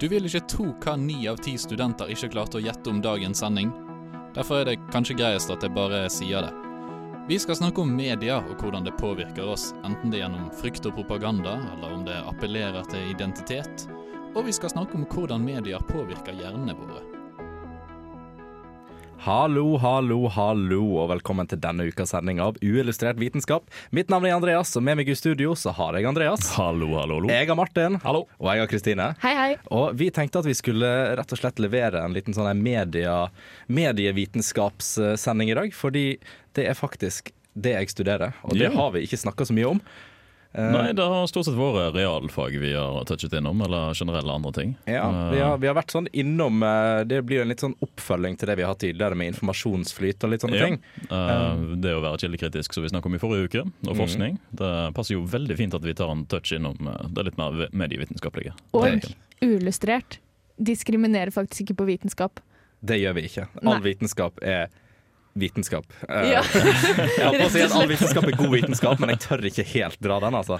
Du vil ikke tro hva ni av ti studenter ikke klarte å gjette om dagens sending. Derfor er det kanskje greiest at jeg bare sier det. Vi skal snakke om media og hvordan det påvirker oss, enten det er gjennom frykt og propaganda, eller om det appellerer til identitet. Og vi skal snakke om hvordan medier påvirker hjernene våre. Hallo, hallo, hallo, og velkommen til denne ukas sending av Uillustrert vitenskap. Mitt navn er Andreas, og med meg i studio så har jeg Andreas. Hallo, hallo, hallo. Jeg har Martin. Hallo. Og jeg har Kristine. Hei, hei. Og vi tenkte at vi skulle rett og slett levere en liten sånn media, medievitenskapssending i dag, fordi det er faktisk det jeg studerer, og det yeah. har vi ikke snakka så mye om. Eh, Nei, det har stort sett vært realfag vi har touchet innom, eller generelle andre ting. Ja, vi har, vi har vært sånn innom eh, Det blir en litt sånn oppfølging til det vi har hatt tidligere med informasjonsflyt og litt sånne Ja. ting. Eh, det å være kildekritisk, som vi snakket om i forrige uke, og forskning, det passer jo veldig fint at vi tar en touch innom eh, det litt mer medievitenskapelige. Og uillustrert diskriminerer faktisk ikke på vitenskap. Det gjør vi ikke. All Nei. vitenskap er vitenskap. Eh, Ja. jeg holdt på å si at all vitenskap er god vitenskap, men jeg tør ikke helt dra den, altså.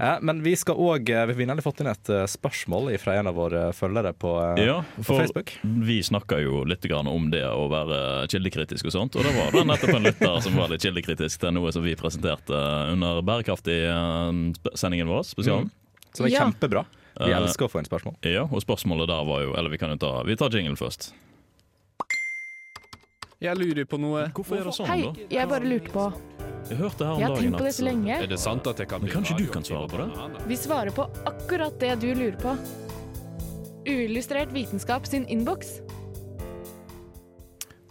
Eh, men vi skal òg Vi har nemlig fått inn et eh, spørsmål fra en av våre følgere på, eh, Ja, på Facebook. vi snakka jo litt om det å være kildekritisk og sånt, og det var det nettopp en lytter som var litt kildekritisk til noe som vi presenterte under Bærekraftig-sendingen vår, spesialen. Som er Ja. kjempebra. Vi Eh, elsker å få inn spørsmål. Ja, og spørsmålet der var jo Eller vi kan jo ta Vi tar jingle først. Jeg lurer på noe. Hvorfor er det sånn, Hei, da? jeg bare lurte på Jeg hørte her om Jeg har dagen tenkt på det så lenge. Er det sant at jeg kan Men kanskje du kan svare på det? Vi svarer på akkurat det du lurer på. Uillustrert vitenskap sin innboks.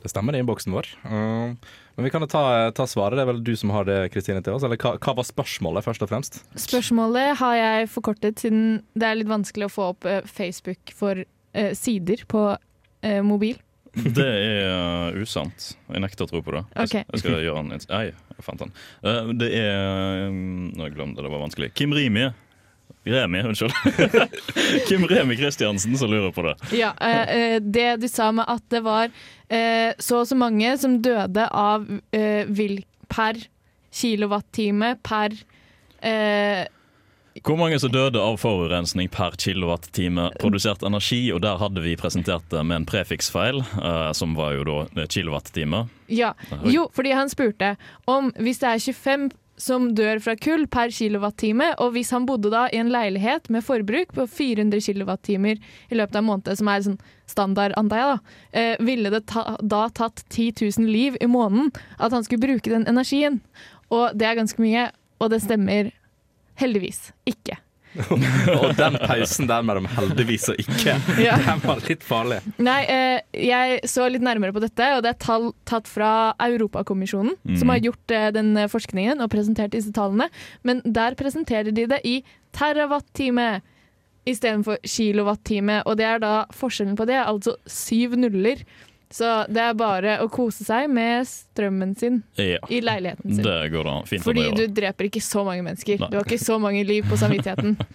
Det stemmer, det er innboksen vår. Eh, men vi kan jo ta, ta svaret. Det er vel du som har det, Kristine, til oss. Eller hva, hva var spørsmålet, først og fremst? Spørsmålet har jeg forkortet siden det er litt vanskelig å få opp eh, Facebook for eh, sider på eh, mobil. Det er uh, usant. Jeg nekter å tro på det. Okay. Ok. jeg skal gjøre en Nei, jeg fant den. Uh, det er um, Nå jeg glemte det, det var vanskelig. Kim Rimi. Remi, unnskyld. Kim Remi Kristiansen som lurer på det. Ja, eh, eh, Det du sa med at det var eh, så og så mange som døde av eh, vil per kilowattime per eh, Hvor mange som døde av forurensning per kilowattime produsert energi? Og der hadde vi presentert det med en prefiksfeil, uh, som var jo da kilowattime. Ja. Jo, fordi han spurte om hvis det er 25 som dør fra kull per kilowattime, og hvis han bodde da i en leilighet med forbruk på 400 kilowattimer i løpet av en måned, som er sånn standard, antar jeg, da, eh, ville det ta, da tatt 10 000 liv i måneden at han skulle bruke den energien. Og det er ganske mye, og det stemmer heldigvis ikke. og den pausen der mellom heldigvis og ikke, Ja. den var litt farlig. Nei, eh, jeg så litt nærmere på dette, og det er tall tatt fra Europakommisjonen, som har gjort eh, den eh, forskningen og presentert disse tallene. Men der presenterer de det i terawattime istedenfor kilowattime, og det er da forskjellen på det, altså syv nuller. Så det er bare å kose seg med strømmen sin Ja, i leiligheten sin. det går da fint Fordi du dreper ikke så mange mennesker. Nei. Du har ikke så mange liv på samvittigheten.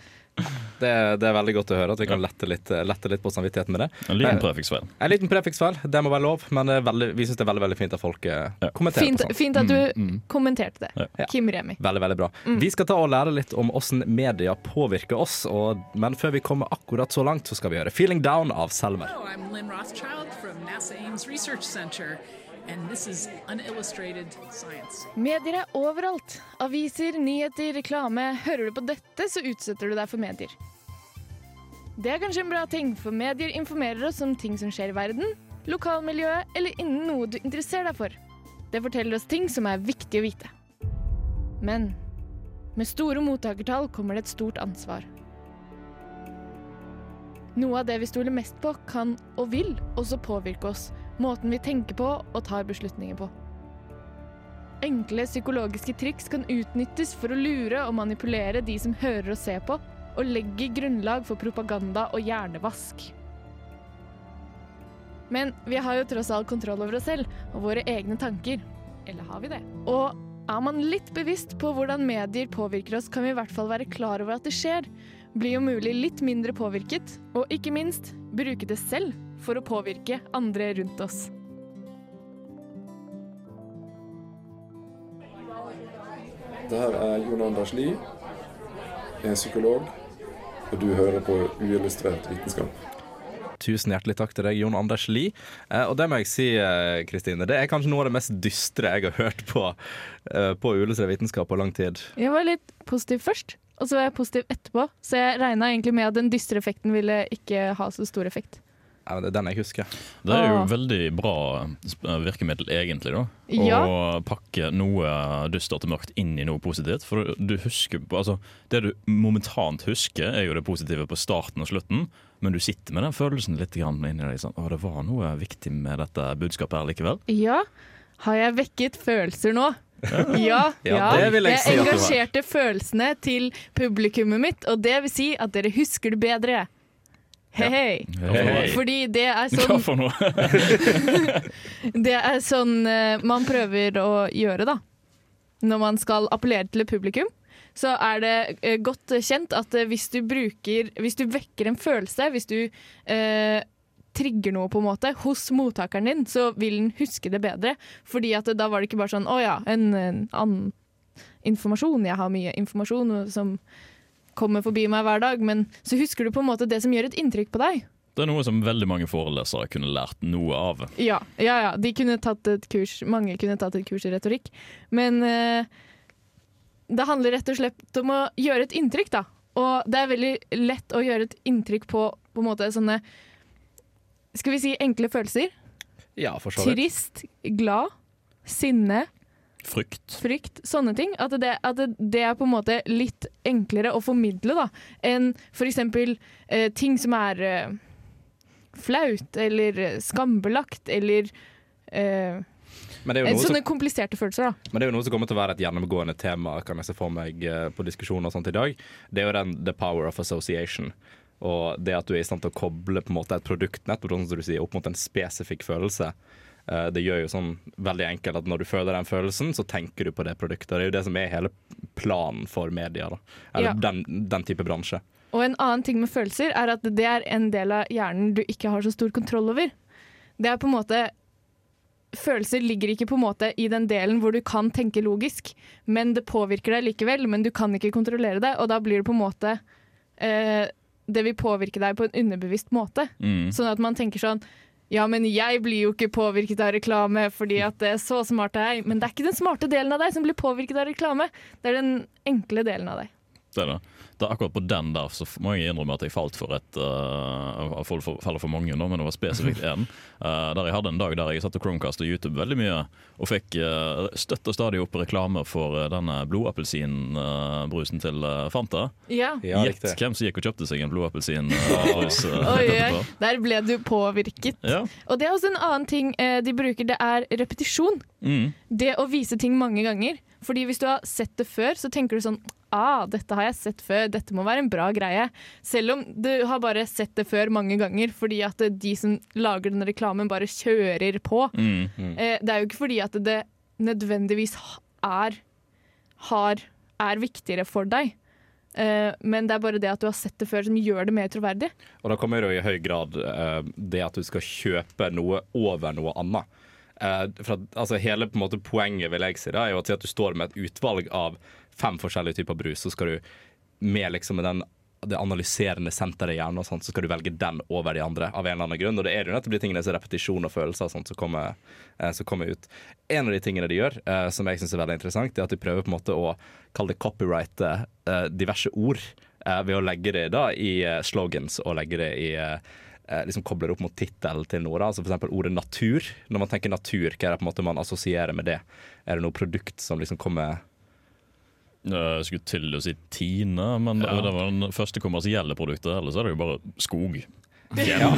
Det, er- det er veldig godt å høre at vi kan lette litt, lette litt på samvittigheten med det. En liten prefiksfeil. En liten prefiksfeil, det må være lov, men det er veldig, vi syns det er veldig veldig fint at folk eh, Ja. kommenterer Fint, på sånt. fint at du Mm, kommenterte det. Ja. Kim Remi. Veldig, veldig bra. Mm. Vi skal ta og lære litt om hvordan media påvirker oss, og, men før vi kommer akkurat så langt, så skal vi høre 'Feeling Down' av Selmer. Hello, I'm Lynn Rothschild NASA Ames Research Center, and this is Unillustrated Science. Medier er overalt. Aviser, nyheter, reklame. Hører du på dette, så utsetter du deg for medier. Det er kanskje en bra ting, for medier informerer oss om ting som skjer i verden, lokalmiljøet eller innen noe du interesserer deg for. Det forteller oss ting som er viktig å vite. Men med store mottakertall kommer det et stort ansvar. Noe av det vi stoler mest på, kan og vil også påvirke oss, måten vi tenker på og tar beslutninger på. Enkle psykologiske triks kan utnyttes for å lure og manipulere de som hører og ser på, og legge grunnlag for propaganda og hjernevask. Men vi har jo tross alt kontroll over oss selv og våre egne tanker. Eller har vi det? Og er man litt bevisst på hvordan medier påvirker oss, kan vi i hvert fall være klar over at det skjer. Bli om mulig litt mindre påvirket, og ikke minst bruke det selv for å påvirke andre rundt oss. Det her er Jon Anders Lie, jeg er psykolog. og du hører på uillustrert vitenskap. Tusen hjertelig takk til deg, Jon Anders Lie. Eh, og det må jeg si, eh, Kristine, det er kanskje noe av det mest dystre jeg har hørt på, eh, på uillustrert vitenskap på lang tid. Jeg var litt positiv først, og så var jeg positiv etterpå. Så jeg regna egentlig med at den dystre effekten ville ikke ha så stor effekt. Ja, men det er den jeg husker. Det er jo Åh. veldig bra sp- virkemiddel, egentlig, da. Ja. Å pakke noe dystert og mørkt inn i noe positivt. For du husker altså, Det du momentant husker, er jo det positive på starten og slutten, men du sitter med den følelsen litt grann inni deg. Sånn, å, det var noe viktig med dette budskapet her likevel. Ja, har jeg vekket følelser nå? Ja, Ja, det vil jeg si engasjerte følelsene til publikummet mitt, og det vil si at dere husker det bedre. Hei, hei. Hei. Fordi det er Hva sånn, for noe? det er sånn eh, man prøver å gjøre, da. Når man skal appellere til et publikum, så er det eh, godt kjent at eh, hvis du bruker Hvis du vekker en følelse, hvis du eh, trigger noe på en måte hos mottakeren din, så vil den huske det bedre. Fordi at da var det ikke bare sånn å ja, en, en annen informasjon. Jeg har mye informasjon som kommer forbi meg hver dag, men så husker du på en måte det som gjør et inntrykk på deg. Det er noe som veldig mange forelesere kunne lært noe av. Ja, ja, ja. De kunne tatt et kurs, mange kunne tatt et kurs i retorikk. Men eh, det handler rett og slett om å gjøre et inntrykk, da. Og det er veldig lett å gjøre et inntrykk på på en måte sånne Skal vi si enkle følelser? Ja, for så vidt. Trist, glad, sinne, Frykt. frykt, sånne ting. At det, at det, er på en måte litt enklere å formidle da, enn f.eks. Eh, ting som er eh, flaut eller eh, skambelagt eller eh, Men det, jo noe sånne som, kompliserte følelser. da. men det er jo noe som kommer til å være et gjennomgående tema kan jeg se for meg eh, på diskusjoner og sånt i dag. Det er jo den the power of association. Og det at du er i stand til å koble på en måte et produkt nettopp sånn sier, opp mot en spesifikk følelse. Eh, Det gjør jo sånn veldig enkelt at når du føler den følelsen, så tenker du på det produktet. Det er jo det som er hele planen for media. da Eller Ja. den, den type bransje. Og en annen ting med følelser er at det er en del av hjernen du ikke har så stor kontroll over. Det er på en måte Følelser ligger ikke på en måte i den delen hvor du kan tenke logisk, men det påvirker deg likevel, men du kan ikke kontrollere det, og da blir det på en måte eh, Det vil påvirke deg på en underbevisst måte. Mm. Sånn at man tenker sånn ja, men jeg blir jo ikke påvirket av reklame fordi at det er så smart er jeg. Men det er ikke den smarte delen av deg som blir påvirket av reklame. Det er den enkle delen av deg. Det er det. Er akkurat på den der så må jeg innrømme at jeg falt for et uh, for, for, Faller for mange nå, men det var spesifikt én. Uh, der jeg hadde en dag der jeg satt og Chromecast og YouTube veldig mye, og fikk uh, støtt og stadig opp reklame for uh, denne blodappelsinbrusen til uh, Fanta. Ja. Ja, Gjett hvem som gikk og kjøpte seg en blodappelsinbrus uh, der ble du påvirket. Ja. Og det er også en annen ting eh, de bruker, det er repetisjon. Mm. Det å vise ting mange ganger. Fordi hvis du har sett det før, så tenker du sånn Ah, dette har jeg sett før, dette må være en bra greie. Selv om du har bare sett det før mange ganger, fordi at de som lager den reklamen, bare kjører på. Mm. Eh, det er jo ikke fordi at det nødvendigvis er, har, er viktigere for deg. Eh, men det er bare det at du har sett det før som gjør det mer troverdig. Og da kommer det jo i høy grad eh, det at du skal kjøpe noe over noe annet. For at, altså Hele måte poenget vil jeg si da, er jo at du står med et utvalg av fem forskjellige typer brus, så skal du med liksom den det analyserende senteret i hjernen, og sånt, så skal du velge den over de andre. av en eller annen grunn, Og det er jo nettopp de tingene som repetisjon og følelser og sånt, som kommer, eh, som kommer ut. En av de tingene de gjør, eh, som jeg syns er veldig interessant, er at de prøver på en måte å kalle det copyrighte eh, diverse ord eh, ved å legge det da i eh, slogans og legge det i eh, liksom kobler opp mot tittelen til noe. altså F.eks. ordet natur. Når man tenker natur, hva er det på en måte man assosierer med det? Er det noe produkt som liksom kommer Jeg skulle til å si Tine, men det, Ja. det var den første kommersielle produktet. Ellers er det jo bare skog. Ja, ja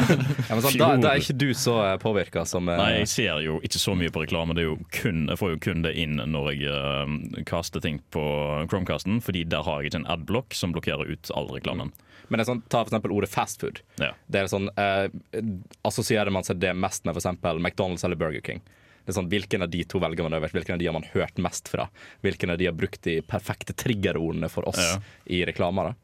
men sånn, da, da er ikke du så påvirka som uh... Nei, jeg ser jo ikke så mye på reklame. Det er jo kun, jeg får jo kun det inn når jeg uh, kaster ting på Chromecasten, fordi der har jeg ikke en adblock som blokkerer ut all reklamen. Men det er sånn, ta for eksempel ordet fastfood. Ja. Det er sånn, uh, Assosierer man seg det mest med eksempel McDonald's eller Burger King? Det er sånn, Hvilken av de to velger man øverst? Hvilken av de har man hørt mest fra? Hvilken av de har brukt de perfekte triggerordene for oss Ja. i reklamer? da?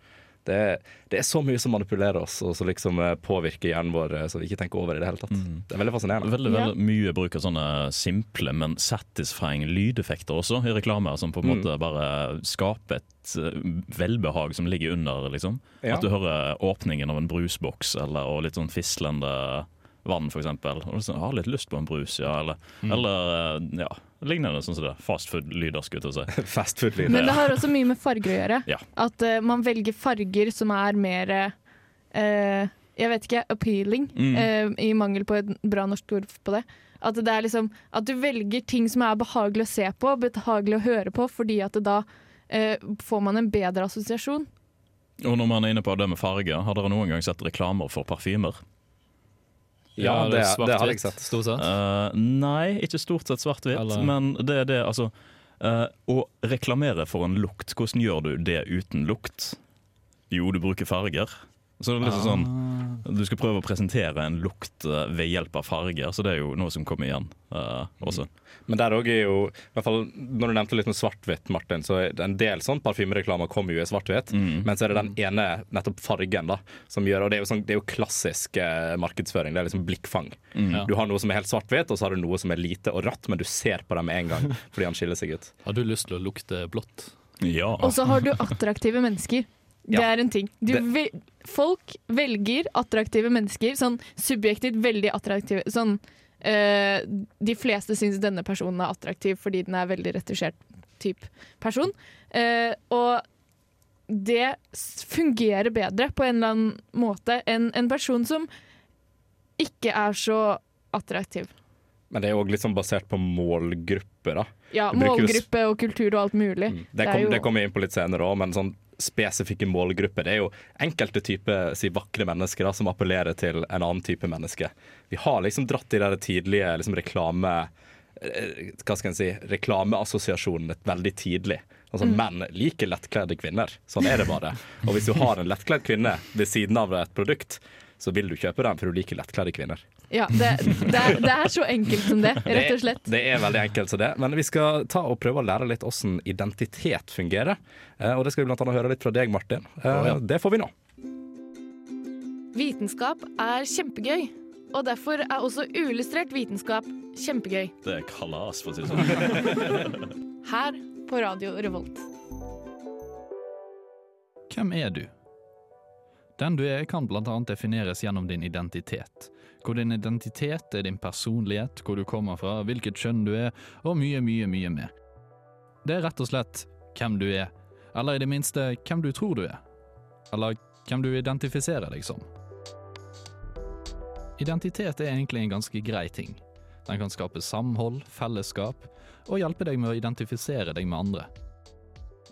Det det er så mye som manipulerer oss, og som liksom eh, påvirker hjernen vår, eh, så vi ikke tenker over i det hele tatt. Det er veldig fascinerende. Veldig, Ja. mye bruk av sånne simple, men satisfying lydeffekter også i reklamer, som på en Mm. måte bare skaper et eh, velbehag som ligger under, liksom. Ja. At du hører åpningen av en brusboks, eller og litt sånn fislende vann, eksempel. Og så har litt lyst på en brus, ja. Eller, Mm. eller eh, ja, lignende sånn som det. Fastfood-lyder, skulle jeg si. Fastfood-lyd. Men det har også mye med farger å gjøre. Ja. At uh, man velger farger som er mer uh, Jeg vet ikke, appealing, Mm. uh, i mangel på et bra norsk ord på det. At det er liksom At du velger ting som er behagelig å se på, behagelig å høre på, fordi at det da får man en bedre assosiasjon. Og når man er inne på det med farger, har dere noen gang sett reklamer for parfymer? Ja, det, det har jeg sett. Stort sett. Uh, nei, ikke stort sett svart-hvitt, men det er det, altså uh, Å reklamere for en lukt, hvordan gjør du det uten lukt? Jo, du bruker farger. Så det er liksom sånn Du skal prøve å presentere en lukt eh, ved hjelp av farger, så det er jo noe som kommer igjen uh, også. Men der òg er jo i hvert fall, Når du nevnte litt med svart-hvitt, Martin, så er det en del sånn parfymereklamer kommer jo i svart-hvitt. Mm. Men så er det den ene nettopp fargen da som gjør Og det er jo, sånn, det er jo klassisk eh, markedsføring. Det er liksom blikkfang. Mm. Du har noe som er helt svart-hvitt, og så har du noe som er lite og ratt, men du ser på dem med en gang fordi han skiller seg ut. Har du lyst til å lukte blått? Ja. Og så har du attraktive mennesker. Det Ja. er en ting. Ve folk velger attraktive mennesker, sånn subjektivt veldig attraktive. Sånn, eh, de fleste syns denne personen er attraktiv fordi den er veldig retusjert type person. Uh, og det fungerer bedre på en eller annen måte enn en person som ikke er så attraktiv. Men det er òg litt sånn basert på målgrupper, da. Ja, målgruppe og kultur og alt mulig. Det, Det kom, det kommer jeg inn på litt senere òg, men sånn spesifikke målgrupper. Det er jo enkelte typer si, vakre mennesker da, som appellerer til en annen type menneske. Vi har liksom dratt i de tidlige liksom, reklame... eh, Hva skal en si reklameassosiasjonene veldig tidlig. Altså, Menn liker lettkledde kvinner. Sånn er det bare. Og hvis du har en lettkledd kvinne ved siden av et produkt, så vil du kjøpe den, for du liker lettkledde kvinner. Ja, det, det, er, det er så enkelt som det, rett og slett. Det, det er veldig enkelt som det. Men vi skal ta og prøve å lære litt hvordan identitet fungerer. Eh, og det skal vi annet høre litt fra deg, Martin. Eh, Det får vi nå. Vitenskap er kjempegøy, og derfor er også uillustrert vitenskap kjempegøy. Det er kalas, for å si det sånn. Her på Radio Revolt. Hvem er du? Den du er, kan annet defineres gjennom din identitet. Hvor din identitet er din personlighet, hvor du kommer fra, hvilket kjønn du er, og mye, mye, mye mer. Det er rett og slett hvem du er, eller i det minste hvem du tror du er. Eller hvem du identifiserer deg som. Identitet er egentlig en ganske grei ting. Den kan skape samhold, fellesskap, og hjelpe deg med å identifisere deg med andre.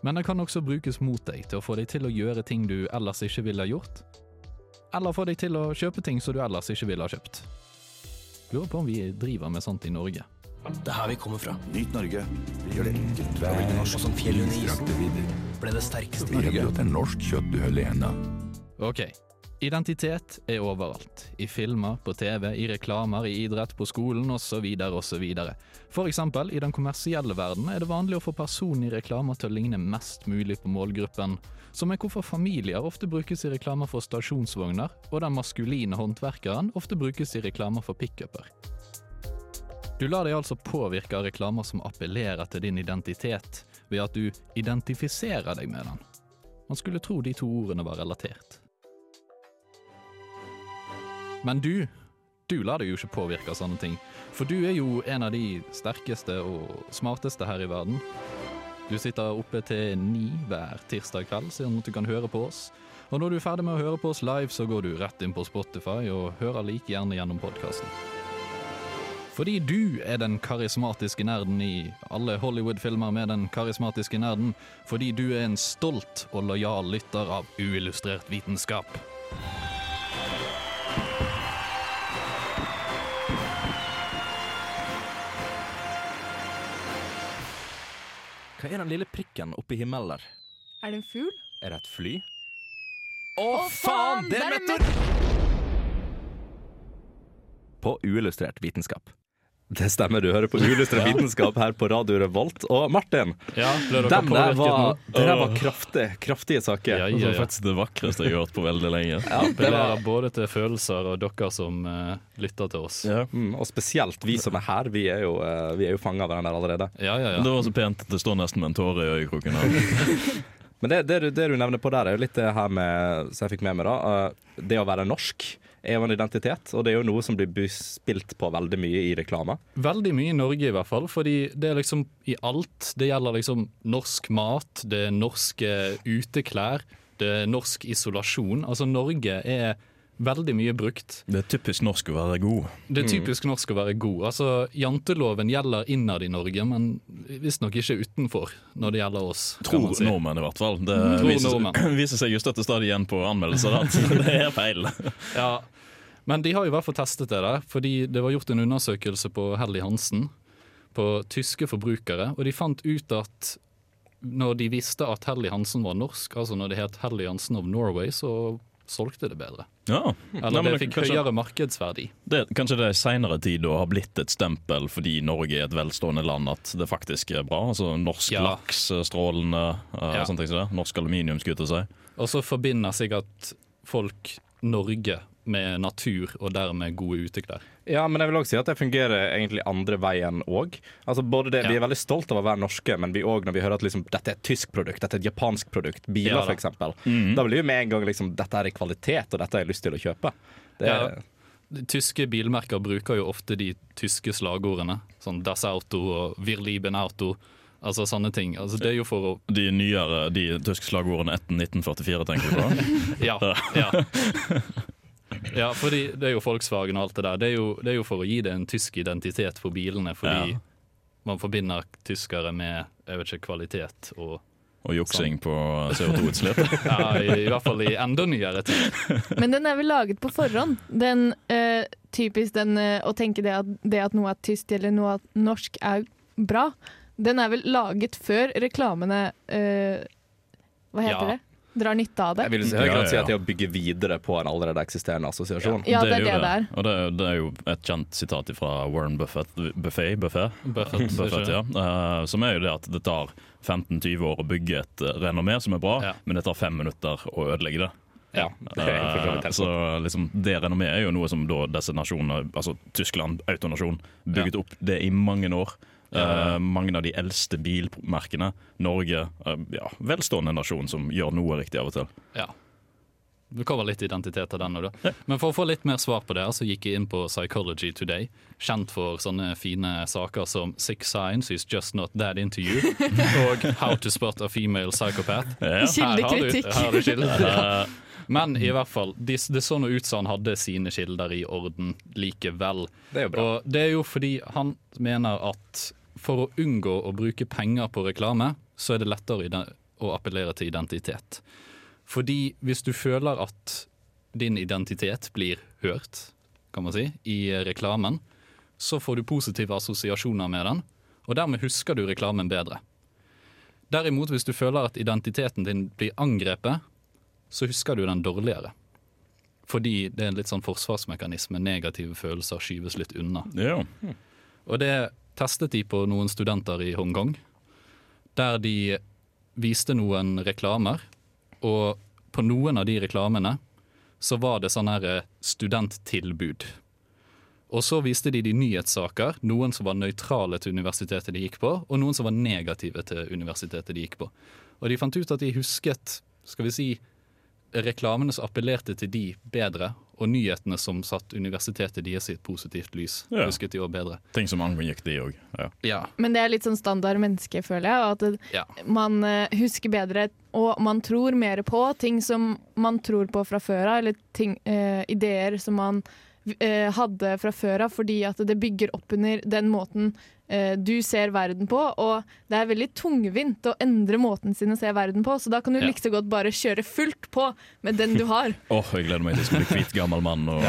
Men den kan også brukes mot deg til å få deg til å gjøre ting du ellers ikke ville ha gjort. Eller få deg til å kjøpe ting som du ellers ikke ville ha kjøpt. Lurer på om vi driver med sånt i Norge. Det er her vi kommer fra. Nytt Norge. Gjør det enkelt å velge norsk. Som fjellet under isen. Ble det sterkeste Norge. Norsk kjøtt du holder i hendene. Ok, identitet er overalt. I filmer, på TV, i reklamer, i idrett, på skolen osv. osv. Eksempel, i den kommersielle verden er det vanlig å få personen i reklamer til å ligne mest mulig på målgruppen, som er hvorfor familier ofte brukes i reklamer for stasjonsvogner, og den maskuline håndverkeren ofte brukes i reklamer for pickuper. Du lar deg altså påvirke av reklamer som appellerer til din identitet, ved at du identifiserer deg med den. Man skulle tro de to ordene var relatert. Men du, du lar deg jo ikke påvirke av sånne ting. For du er jo en av de sterkeste og smarteste her i verden. Du sitter oppe til ni hver tirsdag kveld, sånn at du kan høre på oss. Og når du er ferdig med å høre på oss live, så går du rett inn på Spotify og hører like gjerne gjennom podkasten. Fordi du er den karismatiske nerden i alle Hollywood-filmer med den karismatiske nerden. Fordi du er en stolt og lojal lytter av uillustrert vitenskap. Hva er den lille prikken oppi himmelen der? Er det en fugl? Er det et fly? Å, faen! Det er meteor! På uillustrert vitenskap. Det stemmer, du hører på Uillustrert vitenskap her på Radio Revolt. Og Martin, Ja, dem der var, det der var kraftig, kraftige saker. Ja, Det ja, var faktisk det vakreste jeg har hørt på veldig lenge. Ja, det var, både til følelser og dere som uh, lytter til oss. Ja. mm, og spesielt vi som er her, vi er jo, uh, vi er jo fanga av den der allerede. Ja, ja, ja. Det var så pent at det står nesten med en tåre i øyekroken. her. Men det, det, du, det du nevner på der, er jo litt det her med som jeg fikk med meg da. Uh, det å være norsk er jo en identitet, og det er jo noe som blir spilt på veldig mye i reklame. Veldig mye i Norge i hvert fall, fordi det er liksom i alt. Det gjelder liksom norsk mat, det er norske uteklær, det er norsk isolasjon. Altså Norge er veldig mye brukt. Det er typisk norsk å være god. Det er typisk norsk å være god. Altså Janteloven gjelder innad i Norge, men visstnok ikke utenfor når det gjelder oss. Tror si. nordmenn, i hvert fall. Det Tror viser, nordmenn. viser seg jo støtte stadig igjen på anmeldelser at det er feil. Ja, men de har jo i hvert fall testet det der, fordi det var gjort en undersøkelse på Helly Hansen på tyske forbrukere, og de fant ut at når de visste at Helly Hansen var norsk, altså når det het Helly Hansen of Norway, så solgte det bedre. Ja. Eller Nei, det fikk kanskje, høyere markedsverdi. det, kanskje det i seinere tid har blitt et stempel fordi Norge er et velstående land at det faktisk er bra. Altså Norsk Ja. laks, eh, strålende, uh, Ja. det. Norsk aluminium, skulle seg til. Og så forbinder sikkert folk Norge med natur og dermed gode uteklær. Ja, men jeg vil også si at det fungerer egentlig andre veien òg. Altså både det, Vi er veldig stolt av å være norske, men vi også, når vi hører at liksom, dette er et tysk produkt, dette er et japansk produkt, biler Ja f.eks., mm -hmm. da blir vi med en gang liksom dette er kvalitet, og dette har jeg lyst til å kjøpe. Det er, Ja. De Tyske bilmerker bruker jo ofte de tyske slagordene. Sånn Das Auto og Wir lieben Auto. Altså sånne ting. Altså, det er jo for å De nyere, de tyske slagordene etter 1944, tenker du på? Ja. ja. Ja, fordi det er jo Volkswagen og alt det der. Det er jo, det er jo for å gi det en tysk identitet for bilene, fordi Ja. man forbinder tyskere med jeg vet ikke, kvalitet og Og juksing på CO2-utslipp. ja, i, I hvert fall i enda nyere tid. Men den er vel laget på forhånd. Den, eh, typisk den eh, å tenke det at, det at noe er tyst eller noe er norsk er bra. Den er vel laget før reklamene eh, Hva heter Ja. det? Drar nytte av det. jeg vil i høy grad si at det er å bygge videre på en allerede eksisterende assosiasjon. Ja, det er det det er. Og det, er- det er jo et kjent sitat fra Warren Buffett, Buffet, Buffet, Buffett, Buffett ja. uh, som er jo det at det tar 15-20 år å bygge et eh, renommé som er bra, Ja. men det tar fem minutter å ødelegge det. Ja, det er så Eh, liksom, det renommeet er jo noe som da disse nasjonene, altså Tyskland, autonasjon, bygget opp det i mange år. Eh, mange av de eldste bilmerkene. Norge, eh, ja, velstående nasjon som gjør noe riktig av og til. Ja. Det kommer litt identitet av den. Da. Da. Men for å få litt mer svar på det, så gikk jeg inn på Psychology Today. Kjent for sånne fine saker som Six Signs is just not that into you. Og How to spot a female psychopath. Ja. Kildekritikk. Her har du, her har du kilder. Eh, Men i hvert fall, de, det så nå ut som han hadde sine kilder i orden likevel. Det er jo bra. Og det er jo fordi han mener at for å unngå å bruke penger på reklame, så er det lettere å appellere til identitet. Fordi hvis du føler at din identitet blir hørt, kan man si, i reklamen, så får du positive assosiasjoner med den, og dermed husker du reklamen bedre. Derimot, hvis du føler at identiteten din blir angrepet, så husker du den dårligere. Fordi det er en litt sånn forsvarsmekanisme. Negative følelser skyves litt unna. ja. Og det testet de på noen studenter i Hongkong, der de viste noen reklamer. Og på noen av de reklamene så var det sånn her eh, studenttilbud. Og så viste de de nyhetssaker, noen som var nøytrale til universitetet de gikk på, og noen som var negative til universitetet de gikk på. Og de fant ut at de husket, skal vi si, reklamene som appellerte til de bedre, og nyhetene som satt universitetet deres i et positivt lys, Ja. husket de òg bedre. Ting som angikk de òg. Ja. Ja. Men det er litt sånn standard menneske, føler jeg. At det, Ja. man eh, husker bedre, og man tror mer på ting som man tror på fra før av, eller ting, eh, ideer som man eh, hadde fra før av, fordi at det bygger opp under den måten du ser verden på. Og det er veldig tungvint å endre måten sin å se verden på, så da kan du Ja. like så godt bare kjøre fullt på med den du har. Åh, jeg gleder meg til å bli hvit gammel mann og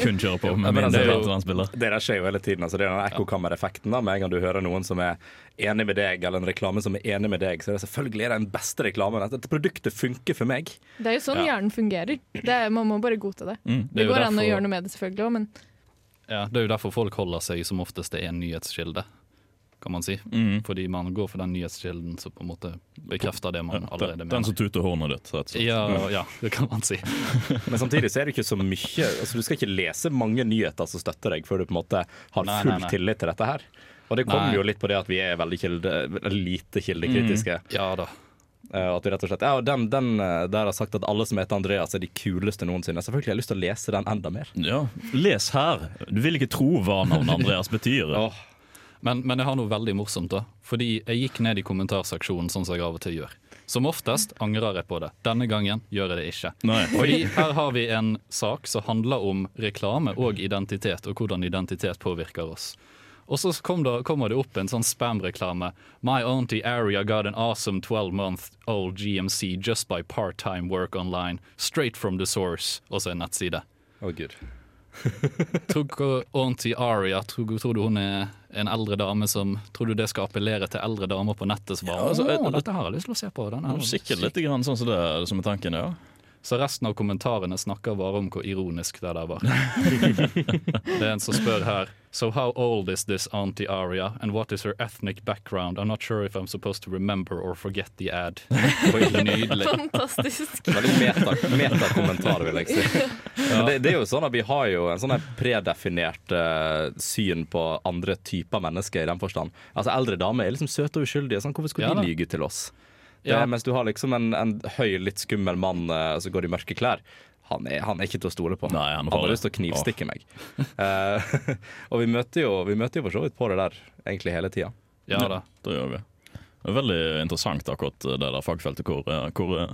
kun kjøre på med men min altså, det er. Det der skjer jo hele tiden. altså Det er den ekkokammereffekten. Med en gang du hører noen som er enig med deg, eller en reklame som er enig med deg, så er det selvfølgelig den beste reklamen. At dette produktet funker for meg. Det er jo sånn hjernen fungerer. Det er, man må bare godta det. Det er Det går går an å gjøre noe med det, selvfølgelig òg, men Ja, Det er jo derfor folk holder seg som oftest til én nyhetskilde, kan man si. Mm. Fordi man går for den nyhetskilden som på en måte bekrefter det man allerede mener. den som tuter hornet ditt, rett og slett. Ja, ja, det kan man si. Men samtidig så er det ikke så mye altså Du skal ikke lese mange nyheter som støtter deg, før du på en måte har full nei, nei. tillit til dette her. Og det kommer jo litt på det at vi er veldig kilde, lite kildekritiske. Ja da. Eh, At vi rett og slett, ja, den, den eh, der har sagt at alle som heter Andreas er de kuleste noensinne. Selvfølgelig har jeg lyst til å lese den enda mer. Ja, Les her. Du vil ikke tro hva navnet Andreas betyr. Åh, Men, men jeg har noe veldig morsomt, da. Fordi jeg gikk ned i kommentarseksjonen, sånn som jeg av og til gjør. Som oftest angrer jeg på det. Denne gangen gjør jeg det ikke. Nei. Fordi her har vi en sak som handler om reklame og identitet, og hvordan identitet påvirker oss. Og så kom det, kommer det opp en sånn spam-reklame. My auntie Aria got an awesome 12 month old GMC just by part-time work online. Straight from the source. Og så en nettside. Å, gud. Tror auntie Aria tror, tror du hun er en eldre dame som Tror du det skal appellere til eldre damer på nettet som bare Ja, altså, dette har jeg lyst til å se på. Den er Sikkert litt grann sånn som det som er tanken, ja. Så resten av kommentarene snakker bare om hvor ironisk det der var. det er en som spør her So how old is this auntie Aria, and what is her ethnic background? I'm not sure if I'm supposed to remember or forget the ad. Nydelig. Fantastisk. Veldig meta- metakommentar, vil jeg si. Ja. det, det er jo sånn at Vi har jo en sånn predefinert uh, syn på andre typer mennesker, i den forstand. Altså Eldre damer er liksom søte og uskyldige. Sånn, hvorfor skulle Ja de lyge til oss? Det, Ja. Mens du har liksom en, en høy, litt skummel mann uh, som går i mørke klær. Han er, han er ikke til å stole på. Nei, han har lyst til å knivstikke meg. Uh, og vi møter, jo, vi møter jo for så vidt på det der egentlig hele tida. Ja da. Det gjør vi. Det er veldig interessant akkurat det der fagfeltet hvor, eh, hvor eh,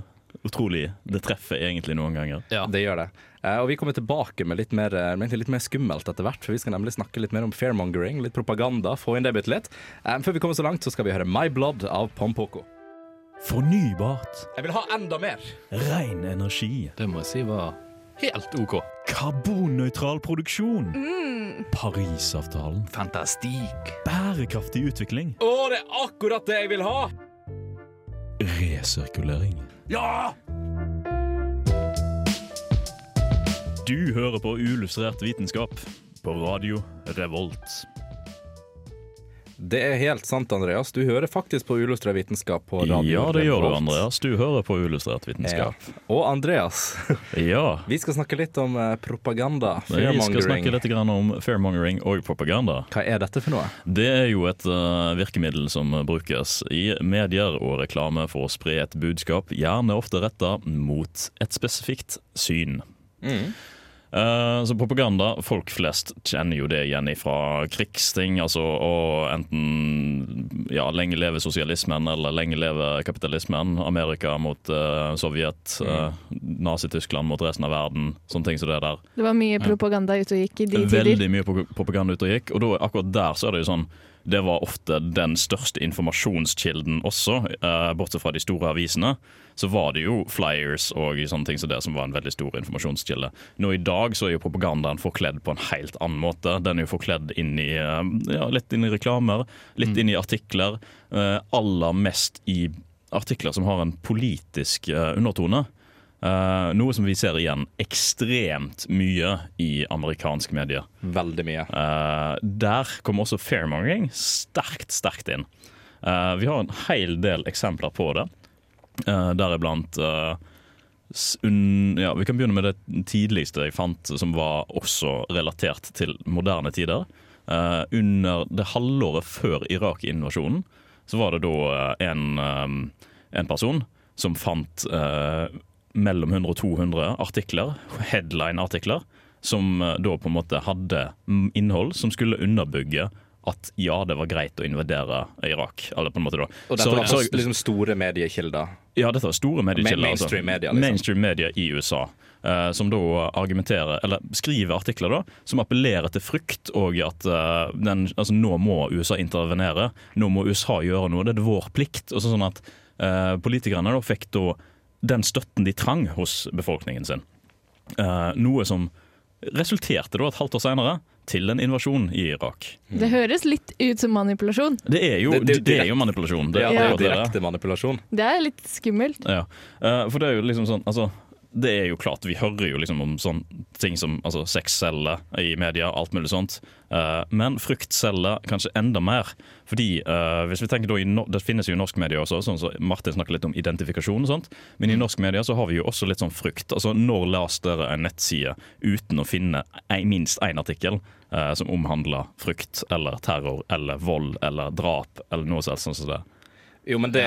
utrolig det treffer egentlig noen ganger. Ja. Det gjør det. Uh, og vi kommer tilbake med litt mer, eh, med litt mer skummelt etter hvert. For vi skal nemlig snakke litt mer om fairmongering, litt propaganda, få inn det bitte litt. Eh, før vi kommer så langt, så skal vi høre My Blood av Pompoko. Fornybart. Jeg vil ha enda mer! Ren energi. Det må jeg si var helt OK. Karbonnøytral produksjon. Parisavtalen. Fantastisk. Bærekraftig utvikling. Å, det er akkurat det jeg vil ha! Resirkulering. Ja! Du hører på Uillustrert vitenskap på radio Revolt. Det er helt sant, Andreas. Du hører faktisk på Uillustrert vitenskap på radio. Ja, det gjør du, Andreas. Du hører på Uillustrert Ja. vitenskap. Og Andreas, Ja. vi skal snakke litt om eh, propaganda. Vi skal snakke litt om fairmongering og propaganda. Hva er dette for noe? Det er jo et uh, virkemiddel som brukes i medier og reklame for å spre et budskap, gjerne ofte retta mot et spesifikt syn. Eh, så propaganda, folk flest kjenner jo det igjen fra krigsting. Altså og enten ja, lenge leve sosialismen eller lenge leve kapitalismen. Amerika mot uh, Sovjet, uh, Nazi-Tyskland mot resten av verden. Sånne ting som det der. Det var mye propaganda ute og gikk i de tider. Veldig mye propaganda ute og gikk, og da, akkurat der så er det jo sånn det var ofte den største informasjonskilden også, eh, bortsett fra de store avisene. Så var det jo flyers og sånne ting som det som var en veldig stor informasjonskilde. Nå i dag så er jo propagandaen forkledd på en helt annen måte. Den er jo forkledd inn i, eh, ja, litt inn i reklamer, litt inn i artikler. Uh, aller mest i artikler som har en politisk uh, undertone. Uh, noe som vi ser igjen ekstremt mye i amerikansk medie. Veldig mye. Uh, der kommer også fairmongering sterkt, sterkt inn. Uh, vi har en hel del eksempler på det, uh, deriblant uh, ja, Vi kan begynne med det tidligste jeg fant, som var også relatert til moderne tider. Uh, under det halvåret før Irak-invasjonen så var det da en, um, en person som fant uh, mellom 100 og 200 artikler, headline-artikler, som da på en måte hadde innhold som skulle underbygge at ja, det var greit å invadere Irak. Eller på en måte da. Og dette Så- var så- liksom store mediekilder. ja, dette var store mediekilder. Ma- mainstream media, liksom. Mainstream media i USA. Uh, som da argumenterer, eller skriver artikler da, som appellerer til frykt og at uh, den, altså, nå må USA intervenere. Nå må USA gjøre noe. Det er vår plikt. Og så sånn at uh, Politikerne da fikk da den støtten de trang hos befolkningen sin. Noe som resulterte da et halvt år senere til en invasjon i Irak. Det høres litt ut som manipulasjon. Det er jo, Det- det, det er jo manipulasjon. Det, Ja, det er jo jo direkte manipulasjon. Det er litt skummelt. Ja, eh, for det er jo liksom sånn Altså, det er jo klart, vi hører jo liksom om sånne ting som altså, sexceller i media, alt mulig sånt. Uh, men fruktceller kanskje enda mer. Fordi uh, hvis vi tenker da no Det finnes jo i norsk media også, sånn så Martin snakker litt om identifikasjon og sånt. Men i norsk media så har vi jo også litt sånn frukt. Altså Når las dere en nettside uten å finne en, minst én artikkel uh, som omhandler frukt eller terror eller vold eller drap eller noe sånt? som det? Jo, men det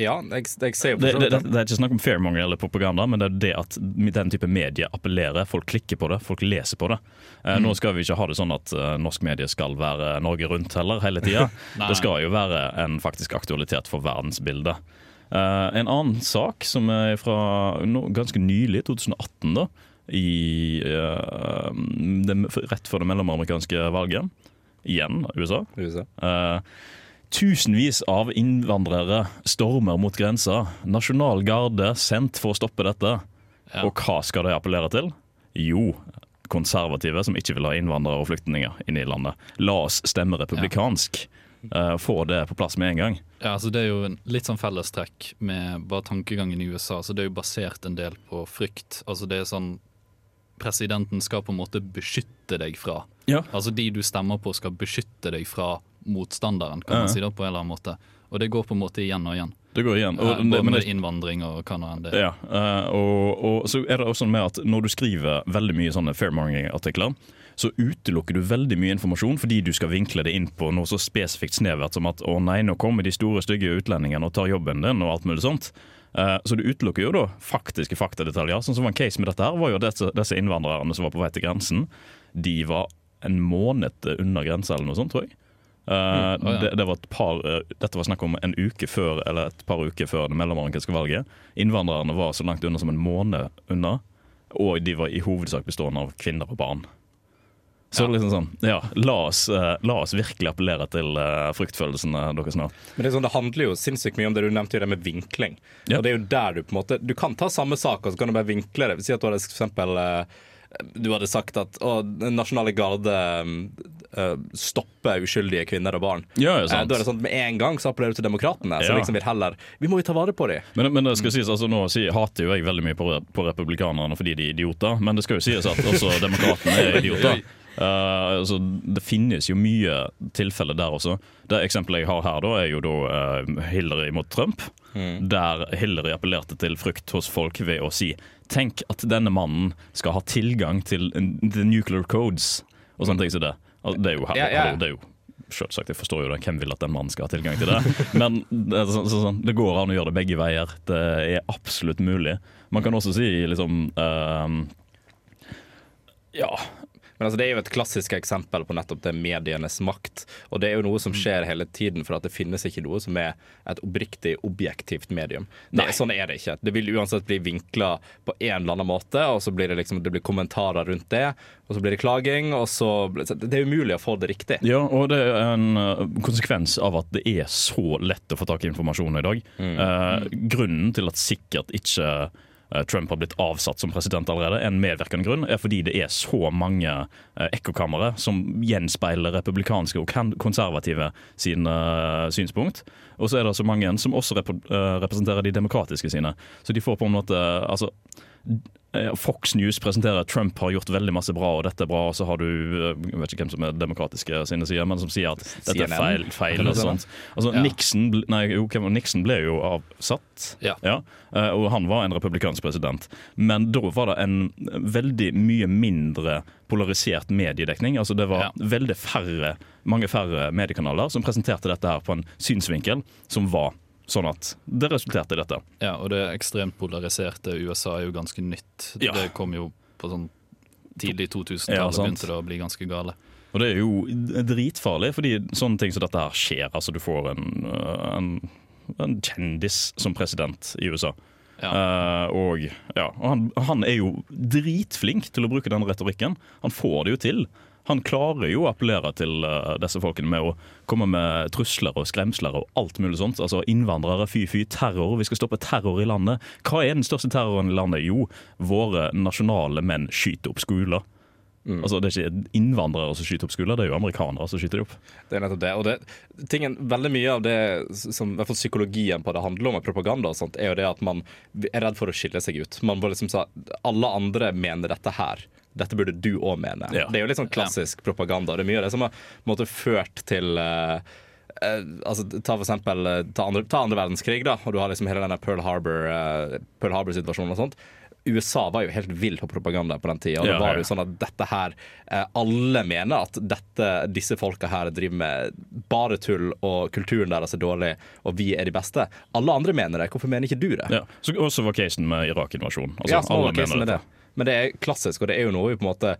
Ja, jeg, jeg ser jo Det, det, det, det er ikke snakk om fairmonger eller propaganda, men det er det at den type medie appellerer. Folk klikker på det, folk leser på det. Eh, Nå skal vi ikke ha det sånn at eh, norsk medie skal være Norge rundt heller hele tida. det skal jo være en faktisk aktualitet for verdensbildet. Eh, en annen sak som er fra no, ganske nylig, 2018, da, i, eh, det, rett før det mellomamerikanske valget. Igjen USA. USA. Tusenvis av innvandrere stormer mot grensa. Nasjonal garde sendt for å stoppe dette. Ja. Og hva skal de appellere til? Jo, konservative som ikke vil ha innvandrere og flyktninger inn i landet. La oss stemme republikansk. Eh, få det på plass med en gang. Ja, altså Det er jo litt sånn fellestrekk med bare tankegangen i USA. så Det er jo basert en del på frykt. Altså det er sånn Presidenten skal på en måte beskytte deg fra. Ja. Altså De du stemmer på skal beskytte deg fra motstanderen, kan Ja. man si det på en eller annen måte. Og det går på en måte igjen og igjen. Det går igjen. Og, både med det, innvandring og hva nå enn det er. ja, eh, og, og så er det også med at når du skriver veldig mye sånne fairmongering-artikler, så utelukker du veldig mye informasjon fordi du skal vinkle det inn på noe så spesifikt snevert som at å nei, nå kommer de store, stygge utlendingene og tar jobben din og alt mulig sånt. Eh, Så du utelukker jo da faktiske faktadetaljer. Sånn som var en case med dette her, var jo disse, disse innvandrerne som var på vei til grensen, de var en måned under grensa eller noe sånt, tror jeg. Uh, mm, oh, ja. det, det var et par, uh, dette var snakk om en uke før Eller et par uker før det mellomamerikanske valget. Innvandrerne var så langt unna som en måned unna, og de var i hovedsak bestående av kvinner og barn. Så Ja. liksom sånn, ja, la oss, eh, la oss virkelig appellere til uh, fruktfølelsene deres nå. Men det, er sånn, det handler jo sinnssykt mye om det du nevnte, jo det med vinkling. Ja. Og det er jo der Du på en måte Du kan ta samme sak og så kan du bare vinkle det. Si at du hadde for eksempel eh, Du hadde sagt at å, nasjonale garde eh, stopper uskyldige kvinner og barn. Ja, Eh. Da er det sånn Med en gang så appellerer du til demokratene. Ja. liksom vil heller Vi må jo ta vare på dem. Men, men det skal sies, altså nå si, hater jo jeg veldig mye på, på republikanerne fordi de er idioter, men det skal jo sies at også demokratene er idioter. Eh, altså, det finnes jo mye tilfeller der også. Det eksempelet jeg har her, da, er jo da uh, Hillary mot Trump. Der Hillary appellerte til frykt hos folk ved å si Tenk at denne mannen skal ha tilgang til the nuclear codes og sånne ting som det. Altså, det er jo Ja, ja. hallo, det er jo Selvsagt, jeg forstår jo det. Hvem vil at den mannen skal ha tilgang til det? Men det, så, så, det går an å gjøre det begge veier. Det er absolutt mulig. Man kan også si liksom uh, Ja. Men altså, det er jo et klassisk eksempel på nettopp det medienes makt. Og det er jo noe som skjer hele tiden, for at det finnes ikke noe som er et oppriktig objektivt medium. Det, Nei. sånn er det ikke. Det vil uansett bli vinkla på en eller annen måte, og så blir det liksom det blir kommentarer rundt det, og så blir det klaging, og så Det er umulig å få det riktig. ja, og det er en eh, konsekvens av at det er så lett å få tak i informasjon i dag. Eh, grunnen til at sikkert ikke Trump har blitt avsatt som president allerede, en medvirkende grunn, er fordi det er så mange eh, ekkokamre som gjenspeiler republikanske og konservative sine eh, synspunkt. Og så er det så mange som også rep eh, representerer de demokratiske sine. Så de får på en måte altså eh, Fox News presenterer at Trump har gjort veldig masse bra, og dette er bra, og så har du eh, jeg vet ikke hvem som er demokratiske sine sider, men som sier at dette er feil, feil og sånt. Altså, Ja. Nixon, nei, jo, Nixon ble jo avsatt, Ja. Ja, og han var en republikansk president. Men da var det en veldig mye mindre polarisert mediedekning. Altså Det var veldig færre, mange færre mediekanaler som presenterte dette her på en synsvinkel som var sånn at det resulterte i dette. Ja, og det ekstremt polariserte USA er jo ganske nytt. Ja. Det kom jo på sånn tidlig 2000-tallet Ja, begynte det å bli ganske gale. Og det er jo dritfarlig, fordi sånne ting som dette her skjer. Altså Du får en, øh, en, en kjendis som president i USA. Ja. Uh, og ja, og han, han er jo dritflink til å bruke den retorikken. Han får det jo til. Han klarer jo å appellere til eh, disse folkene med å komme med trusler og skremsler og alt mulig sånt. Altså Innvandrere, fy fy, terror. Vi skal stoppe terror i landet. Hva er den største terroren i landet? Jo, våre nasjonale menn skyter opp skoler. Altså, det er ikke innvandrere som skyter opp skoler, det er jo amerikanere som skyter de opp. Det er nettopp det. Og det, tingen, veldig mye av det som i hvert fall psykologien på det handler om, med propaganda og sånt, er jo det at man er redd for å skille seg ut. Man må liksom sa alle andre mener dette her. Dette burde du òg mene. Ja. Det er jo litt sånn klassisk propaganda. Det er mye av det som har måte, ført til uh, uh, altså, ta for eksempel eh, ta andre, ta andre verdenskrig, da, og du har liksom hele denne Pearl Harbor, Pearl Harbor-situasjonen og sånt. USA var jo helt vill på propaganda på den tida. Ja, det var ja. jo sånn at dette her Alle mener at dette, disse folka her driver med bare tull, og kulturen deres er dårlig, og vi er de beste. Alle andre mener det. Hvorfor mener ikke du det? Ja. Så også var casen med Irak-invasjonen. Altså, ja, alle mener det. det. Men det er klassisk, og det er jo noe vi på en måte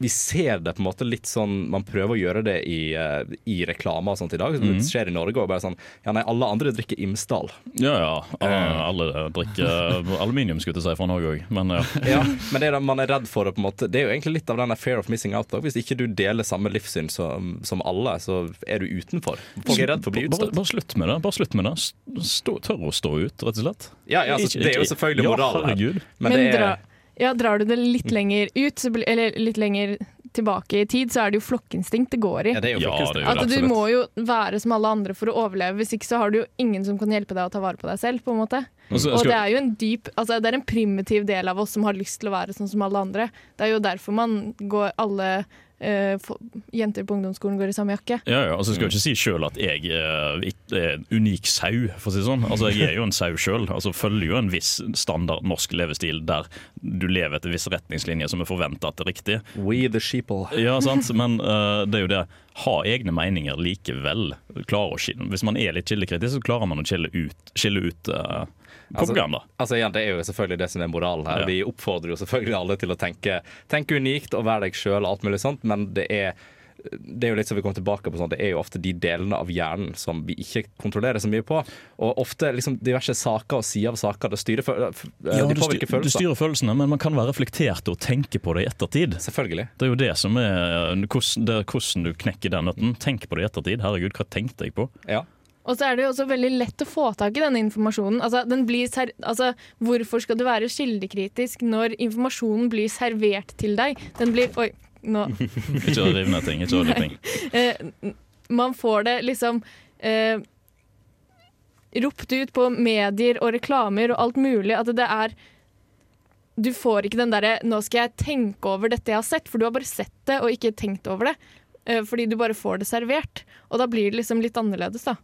vi ser det på en måte litt sånn Man prøver å gjøre det i, eh, i reklame og sånt i dag. Mhm. Det skjer i Norge òg. Bare sånn Ja, nei, alle andre drikker Imsdal. Ja, ja. Alle, alle drikker aluminium, skulle jeg si, fra Norge òg. Men ja. Ja, men det er, man er redd for det, på en måte Det er jo egentlig litt av den fair of missing out. Da. Hvis ikke du deler samme livssyn som, som alle, så er du utenfor. Folk er redd for å bli Bare, utstøtt. bare slutt med det. Bare slutt med det. Stå, tør å stå ut, rett og slett. Ja, ja, altså, det er jo selvfølgelig ja, moral her. herregud. Men, det er ja, drar du det litt lenger ut, eller litt lenger tilbake i tid, så er det jo flokkinstinkt det går i. ja, det er jo Ja, det er jo At du må jo være som alle andre for å overleve, hvis ikke så har du jo ingen som kan hjelpe deg å ta vare på deg selv. på en måte. Og skal... Og det er jo en dyp, altså det er en primitiv del av oss som har lyst til å være sånn som alle andre. Det er jo derfor man går alle jenter på ungdomsskolen går i samme jakke. Ja, ja, altså Jeg skal jo ikke si sjøl at jeg eh, er en unik sau, for å si det sånn. Altså Jeg er jo en sau sjøl. Altså, følger jo en viss standard norsk levestil der du lever etter visse retningslinjer som er forventa at er riktig. We the sheeple. Ja, sant? Men uh, det er jo det ha egne meninger likevel. Å skille. Hvis man er litt kildekritisk, så klarer man å skille ut, skille ut uh, propaganda. Altså igjen, Det er jo selvfølgelig det som er moralen her. Ja. Vi oppfordrer jo selvfølgelig alle til å tenke, tenke unikt og være deg sjøl, og alt mulig sånt, men det er det er jo litt som vi kommer tilbake på sånn, det er jo ofte de delene av hjernen som vi ikke kontrollerer så mye på. Og ofte liksom diverse saker og sider av saker det styrer, føl- Ja, de påvirker styr, følelser. du styrer følelsene, men man kan være reflektert og tenke på det i ettertid. Selvfølgelig. Det er jo det som er hvordan, det er hvordan du knekker den nøtten. Tenk på det i ettertid. Herregud, hva tenkte jeg på? Ja. Og så er det jo også veldig lett å få tak i denne informasjonen. Altså, den blir ser altså, hvorfor skal du være kildekritisk når informasjonen blir servert til deg? Den blir Oi, nå Ikke riv ned ting. Ikke ødelegg ting. eh, Man får det liksom eh, ropt ut på medier og reklamer og alt mulig at det er Du får ikke den derre 'nå skal jeg tenke over dette jeg har sett', for du har bare sett det og ikke tenkt over det. Eh, fordi du bare får det servert. Og da blir det liksom litt annerledes, da.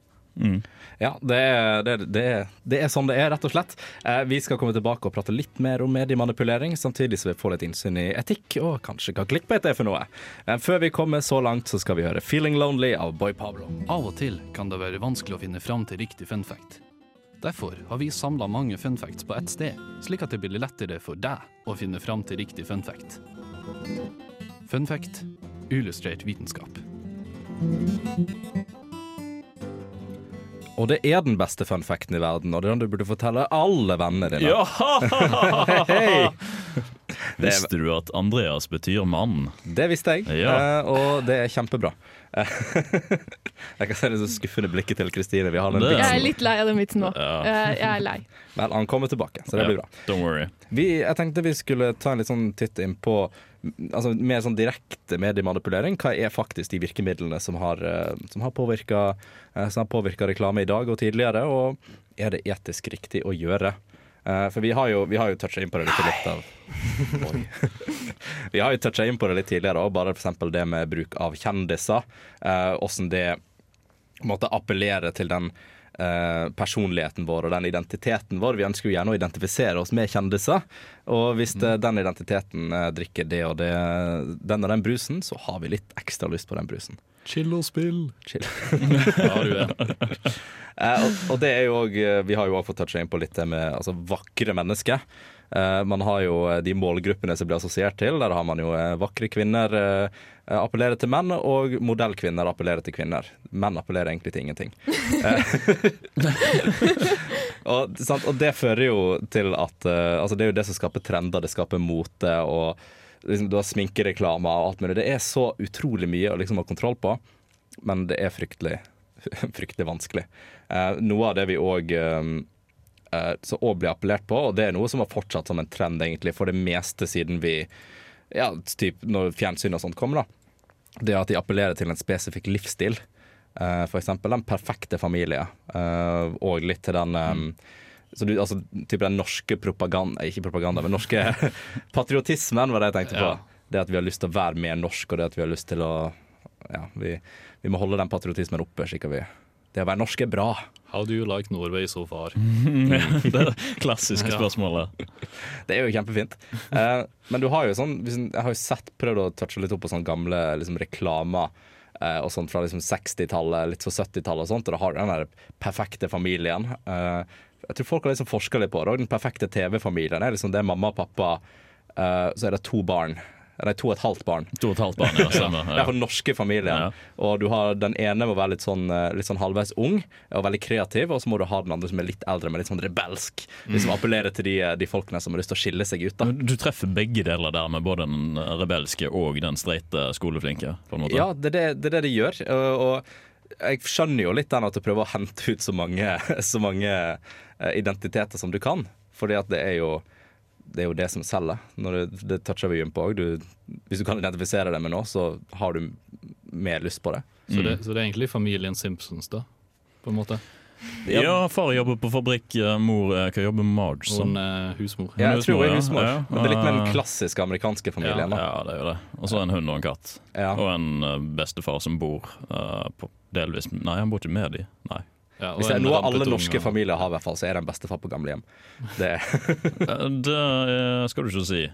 Ja, det er, det, er- det, er, det er sånn det er, rett og slett. Eh, vi skal komme tilbake og prate litt mer om mediemanipulering, samtidig som vi får litt innsyn i etikk og kanskje hva clickbait er for noe. Før vi kommer så langt, så skal vi høre 'Feeling Lonely' av Boy Pablo. Av og til kan det være vanskelig å finne fram til riktig fun fact. Derfor har vi samla mange fun facts på ett sted, slik at det blir lettere for deg å finne fram til riktig fun fact. Fun fact illustrert vitenskap. Og det er den beste fun facten i verden, og det er den du burde fortelle alle vennene dine. Ja! hey. Visste du at Andreas betyr mann? det visste jeg, Ja. eh, og det er kjempebra. Eh, jeg kan se det så skuffende blikket til Kristine. Vi har den Jeg er litt lei av den vitsen nå. Ja. Jeg, jeg er lei. Vel, han kommer tilbake, så det blir bra. Don't worry. Vi, jeg tenkte vi skulle ta en litt sånn titt inn på altså, mer sånn direkte mediemanipulering. Hva er faktisk de virkemidlene som har, eh, som har påvirka reklame i dag og tidligere, og er det etisk riktig å gjøre? Eh, for vi har jo, vi har jo toucha inn på det litt, litt av Oi. Vi har jo toucha inn på det litt tidligere òg, bare f.eks. det med bruk av kjendiser. eh, Åssen det måtte appellere til den eh, personligheten vår og den identiteten vår. Vi ønsker jo gjerne å identifisere oss med kjendiser. Og hvis mm. den identiteten eh, drikker det og det, den og den brusen, så har vi litt ekstra lyst på den brusen. Chill og spill. Chill. Ja, du er. Eh, og, og det er jo også, eh, Vi har jo også fått toucha inn på litt det med altså, vakre mennesker. Eh, man har jo eh, de målgruppene som blir assosiert til. Der har man jo eh, vakre kvinner appellerer til menn, og modellkvinner appellerer til kvinner. Menn appellerer egentlig til ingenting. og, og det fører jo til at altså Det er jo det som skaper trender, det skaper mote. og liksom, Du har sminkereklame og alt mulig. Det er så utrolig mye å liksom ha kontroll på, men det er fryktelig, fryktelig vanskelig. Noe av det vi òg så òg blir appellert på, og det er noe som har fortsatt som en trend egentlig for det meste siden vi ja, typ når fjernsyn og sånt kommer, da. Det at de appellerer til en spesifikk livsstil. Eh, for eksempel den perfekte familie, eh, og litt til den eh, så du, altså, typ den norske propaganda Ikke propaganda, men norske patriotismen var det jeg tenkte på. Ja. Det at vi har lyst til å være mer norsk, og det at vi har lyst til å Ja, vi, vi må holde den patriotismen oppe. slik at vi Det å være norsk er bra. How do you like Norway so far? det er det klassiske Ja. spørsmålet. Det er jo kjempefint. Eh, men du har jo sånn Jeg har jo sett prøvd å touche litt opp på sånne gamle liksom, reklamer eh, og sånt fra liksom 60-tallet, litt for 70-tallet og sånt, og da har du den der perfekte familien. Eh, jeg tror folk har liksom forska litt på det. Den perfekte TV-familien er liksom det er mamma og pappa, eh, så er det to barn. Nei, to og et halvt barn. To og et halvt barn, ja. Stemmer. Er Ja. for norske familier. Ja. Og du har den ene må være litt sånn, eh, litt sånn halvveis ung og veldig kreativ, og så må du ha den andre som er litt eldre, men litt sånn rebelsk. Liksom appellerer til de, de folkene som har lyst til å skille seg ut. da Du treffer begge deler der, med både den rebelske og den streite skoleflinke. på en måte. Ja, det er det, det, det de gjør. Og, og jeg skjønner jo litt den at du prøver å hente ut så mange, så mange eh, identiteter som du kan. Fordi at det er jo det, er jo det som selger. Når det, det toucher vi på òg. Hvis du kan identifisere det med noe, så har du mer lyst på det. Så, Mm. det, så det er egentlig familien Simpsons, da? På en måte. Ja, far jobber på fabrikk, eh, mor eh, hva jobber Marge som. Hun er husmor. Ja, jeg tror hun er husmor, ja. Men det er litt med den klassiske amerikanske familien. da. Ja, det er jo det. Og så en hund og en katt. Ja. Og en eh, bestefar som bor uh, på delvis Nei, han bor ikke med de. Nei. Ja, Hvis det er noe alle norske familier har, i hvert fall, så er det en bestefar på gamlehjem. Det, Det eh, skal du ikke si.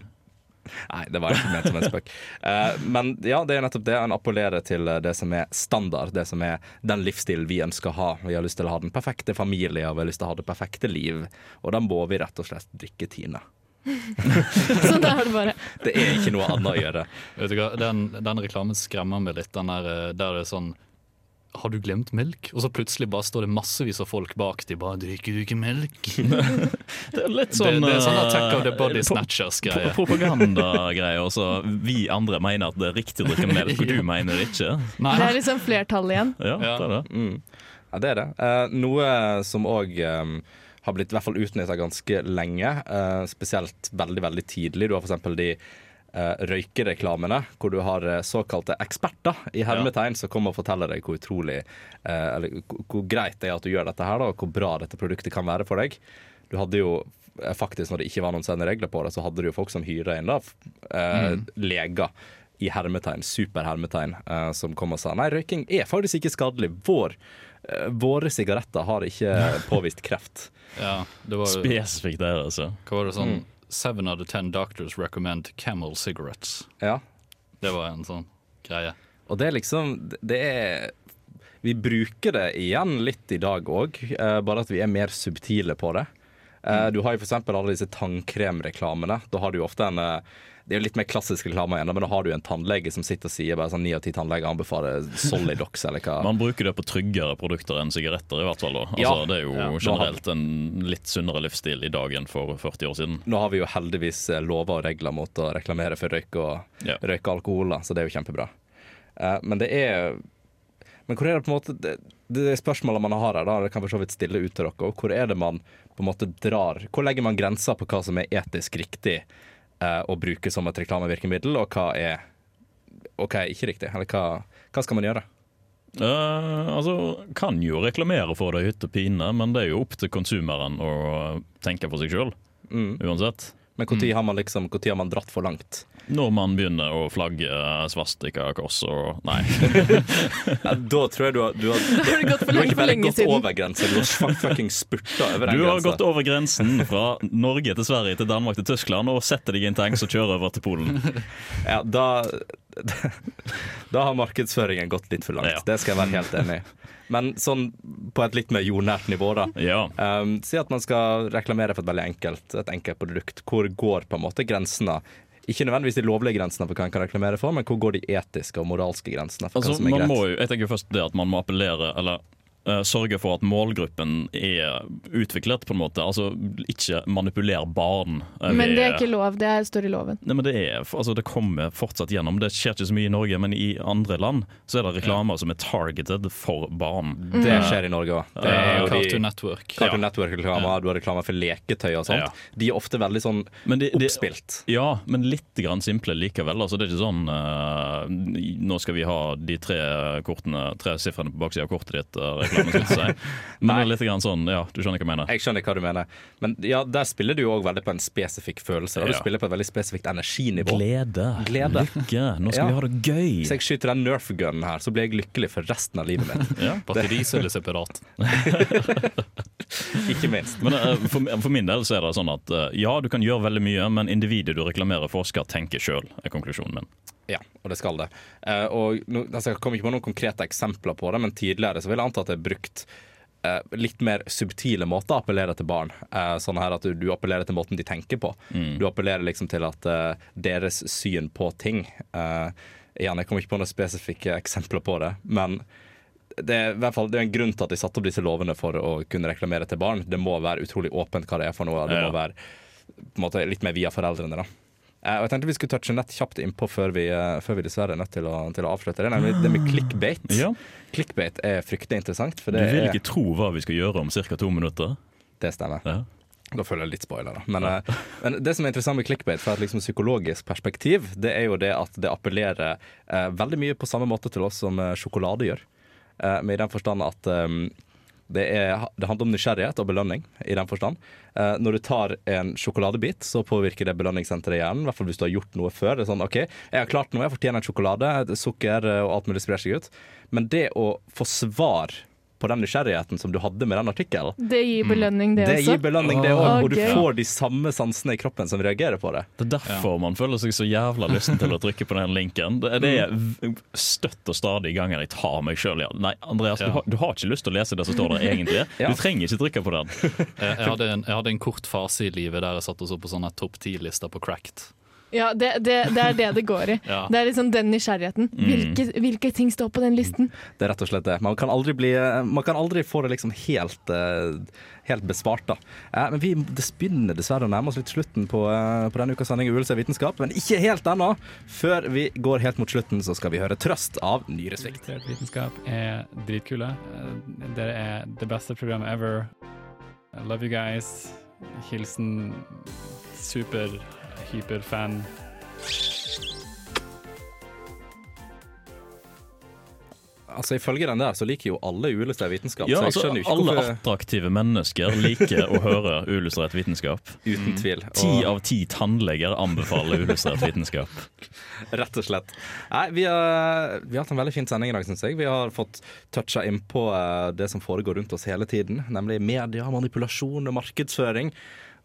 nei, det var ikke ment som en spøk. Uh, men ja, det er nettopp det. En appellerer til eh, det som er standard, det som er den livsstilen vi ønsker å ha. Vi har lyst til å ha den perfekte familie, og vi har lyst til å ha det perfekte liv. Og da må vi rett og slett drikke Tine. Så da er det bare Det er ikke noe annet å gjøre. Vet du hva, Den, den reklamen skremmer meg litt. Den der, der det er sånn Har du glemt melk? Og så plutselig bare står det massevis av folk bak. De bare 'Drikker du ikke melk?' Det er litt sånn det er sånn eh, Attack of the Body Snatchers-greie. Propagandagreie. Propagandagreier. Og så vi andre mener at det er riktig å drikke melk, og du mener det ikke. Nei, Det er liksom flertallet igjen. Ja, Ja. det er det. Mm. Ja, det er det. Uh, noe som òg har blitt i hvert fall utnytta ganske lenge, Uh, spesielt veldig veldig tidlig. Du har f.eks. de røykereklamene, hvor du har eh, såkalte eksperter i hermetegn som kommer og forteller deg hvor utrolig eh, Eller hvor- greit det er at du gjør dette her, da, og hvor bra dette produktet kan være for deg. Du hadde jo eh, faktisk, når det ikke var noen sende regler på det, så hadde du jo folk som hyra inn da, eh, leger i hermetegn, superhermetegn, eh, som kom og sa nei, røyking er faktisk ikke skadelig. Vår, eh, våre sigaretter har ikke påvist kreft. ja, det var Spesifikt der, altså. Hva var det sånn Seven out of ten doctors recommend Camel cigarettes. Ja, Det var en sånn greie. Og det er liksom Det er Vi bruker det igjen litt i dag òg, bare at vi er mer subtile på det. Mm. Du har jo f.eks. alle disse tannkremreklamene. Da har du jo ofte en eh, Det er jo litt mer klassisk reklame igjen, men da har du en tannlege som sitter og sier bare sånn ni av ti tannleger anbefaler Solidox eller hva. Man bruker det på tryggere produkter enn sigaretter, i hvert fall. Da. Altså, Ja. Det er jo Ja. generelt en litt sunnere livsstil i dag enn for 40 år siden. Nå har vi jo heldigvis eh, lover og regler mot å reklamere for røyk og Ja. røyke alkohol, da, så det er jo kjempebra. Eh, men det er Men hvor er det på en måte Det, det spørsmålet man har her, da, det kan for så vidt stille ut til dere. Hvor er det man på en måte drar Hvor legger man grenser på hva som er etisk riktig eh, å bruke som et reklamevirkemiddel, og hva er og hva er ikke riktig? Eller hva, hva skal man gjøre? Eh, altså, kan jo reklamere for det i hytte og pine, men det er jo opp til konsumeren å tenke for seg sjøl, Mm. uansett. Men når har man liksom Når har man dratt for langt? Når man begynner å flagge svastika, kors og Nei. Ja, da tror jeg du har, du har, Har det gått for du har gått siden? over grensen. du har fuck- fucking spurta over den Du har grensen. gått over grensen fra Norge til Sverige til Danmark til Tyskland og setter deg i en tanks og kjører over til Polen. Ja, da, da har markedsføringen gått litt for langt. Ja. Det skal jeg være helt enig i. Men sånn på et litt mer jordnært nivå, da. Ja. Um, si at man skal reklamere for et veldig enkelt, et enkelt produkt. Hvor går på en måte grensene? Ikke nødvendigvis de lovlige grensene for hva en kan reklamere for, men hvor går de etiske og moralske grensene for Altså, hva som er man greit? jo, jeg tenker først det at man må appellere Eller sørge for at målgruppen er utviklet, på en måte. Altså ikke manipuler barn. eh, Men det er ikke lov, det er- står i loven. Nei, men det, er, altså det kommer fortsatt gjennom. Det skjer ikke så mye i Norge, men i andre land så er det reklamer som er targeted for barn. Det skjer i Norge òg. Det er jo de Cartoon Network. Cartoon Network-reklamer, du har reklamer for leketøy og sånt. Ja. De er ofte veldig sånn Men det- De, oppspilt. Ja, men litt grann simple likevel. Altså, det er ikke sånn uh, Nå skal vi ha de tre kortene Tre sifrene på baksida av kortet ditt. Uh, reklame, jeg si. Men det er litt grann sånn, ja, du skjønner hva jeg mener. Jeg skjønner hva du mener. Men ja, der spiller du jo òg veldig på en spesifikk følelse. Du Ja. spiller på et veldig spesifikt energinivå. Glede. Glede. Lykke. Nå skal Ja. vi ha det gøy. Hvis jeg skyter den nerf gunen her, så blir jeg lykkelig for resten av livet mitt. Ja. Battericelle separat. Ikke minst. Men uh, for, for min del så er det sånn at uh, ja, du kan gjøre veldig mye, men individet du reklamerer for, skal tenke sjøl, er konklusjonen min. Ja, og det skal det. Uh, og nå, altså, Jeg kommer ikke på noen konkrete eksempler på det, men tidligere så vil jeg anta at det brukt eh, litt mer subtile måter å appellere til barn. Eh, sånn her at du, du appellerer til måten de tenker på. Du appellerer liksom til at eh, deres syn på ting eh, Igjen, jeg kommer ikke på noen spesifikke eksempler på det, men det er, i hvert fall, det er en grunn til at de satte opp disse lovene for å kunne reklamere til barn. Det må være utrolig åpent hva det er for noe. Det må være måte, litt mer via foreldrene. da. Eh, og jeg tenkte vi skulle touche nett kjapt innpå før vi, eh, før vi dessverre er nødt til å, til å avslutte. Det nemlig det med clickbait. Ja. Clickbait er fryktelig interessant. Du vil vil er, ikke tro hva vi skal gjøre om ca. to minutter. det stemmer. Ja. Da føler jeg litt spoiler, da. Men, eh, men det som er interessant med clickbait fra et liksom psykologisk perspektiv, det er jo det at det appellerer eh, veldig mye på samme måte til oss som sjokolade gjør. Eh, med i den forstand at eh, det, er, det handler om nysgjerrighet og belønning. i den forstand. Eh, når du tar en sjokoladebit, så påvirker det belønningssenteret i hjernen. I hvert fall hvis du har gjort noe før. Det er sånn, ok, Jeg har klart noe, jeg fortjener en sjokolade. Sukker eh, og alt mulig sprer seg ut. Men det å få svar på den nysgjerrigheten som du hadde med den artikkelen, Det gir belønning, det, det også. gir belønning, det også. Og du får de samme sansene i kroppen som reagerer på det. Det er derfor man føler seg så jævla lysten til å trykke på den linken. Det, det er støtt og stadig gangen jeg tar meg sjøl i Nei, Andreas, Ja. du, har, du har ikke lyst til å lese det som står der egentlig. Du trenger ikke trykke på den. Jeg, jeg, hadde en, jeg hadde en kort fase i livet der jeg satt oss opp på sånne topp ti-lister på Cracked. Ja, det, det, det er det det går i. Ja. Det er liksom den nysgjerrigheten. Hvilke, hvilke ting står på den listen? Det er rett og slett det. Man kan aldri, bli, man kan aldri få det liksom helt, eh, helt besvart, da. Eh, Men vi det begynner dessverre å nærme oss litt slutten på, eh, på denne ukas sending Uelse Vitenskap. Men ikke helt ennå. Før vi går helt mot slutten, så skal vi høre Trøst av Nyresvikt. Vitenskap er dritkule. Dere er det beste programmet ever. I love you guys. Hilsen super, hyperfan. Altså Ifølge den der så liker jo alle uillustrert vitenskap. Ja, så jeg altså, ikke alle hvorfor attraktive mennesker liker å høre uillustrert vitenskap. Uten tvil. Ti Og- av ti tannleger anbefaler uillustrert vitenskap. Rett og slett. Nei, vi har, vi har hatt en veldig fin sending i dag, syns jeg. Vi har fått toucha innpå uh, det som foregår rundt oss hele tiden. Nemlig media, manipulasjon og markedsføring.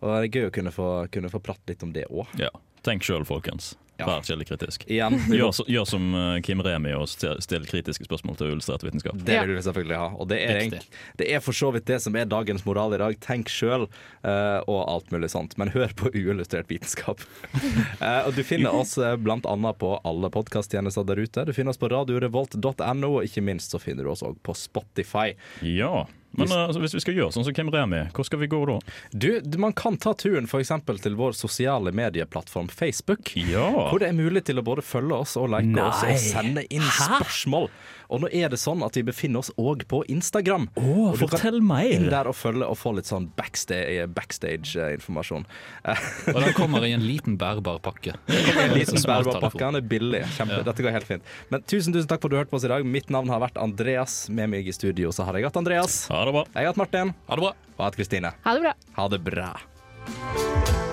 Og det er gøy å kunne få, kunne få prate litt om det òg. Ja. Tenk sjøl, folkens. Ja. Vær kildekritisk. Gjør, gjør som eh, Kim Remi og still, kritiske spørsmål til uillustrert vitenskap. Det vil vi selvfølgelig ha. Og det er, en, det er for så vidt det som er dagens moral i dag. Tenk sjøl, og alt mulig sånt. Men hør på uillustrert vitenskap. uh, og du finner oss bl.a. på alle podkasttjenester der ute. Du finner oss på radiorevolt.no, og ikke minst så finner du oss òg på Spotify. Ja, men eh, altså, hvis vi skal gjøre sånn som Kim Remi, hvor skal vi gå da? Du, man kan ta turen f.eks. til vår sosiale medieplattform Facebook. Ja! Hvor det er mulig til å både følge oss og like oss og sende inn Hæ? spørsmål. Og nå er det sånn at vi befinner oss òg på Instagram. Oh, Og du kan fortell inn der og følge og få litt sånn backstage- backstage-informasjon. Og den kommer i en liten bærbar pakke. en liten bærbar pakke, han er billig. Kjempe, Ja. Dette går helt fint. Men tusen tusen takk for at du hørte på oss i dag. Mitt navn har vært Andreas. Med meg i studio så har jeg hatt Andreas. Ha det bra. Jeg har hatt Martin. Ha det bra. Og jeg har hatt Kristine. Ha det bra. Ha det bra.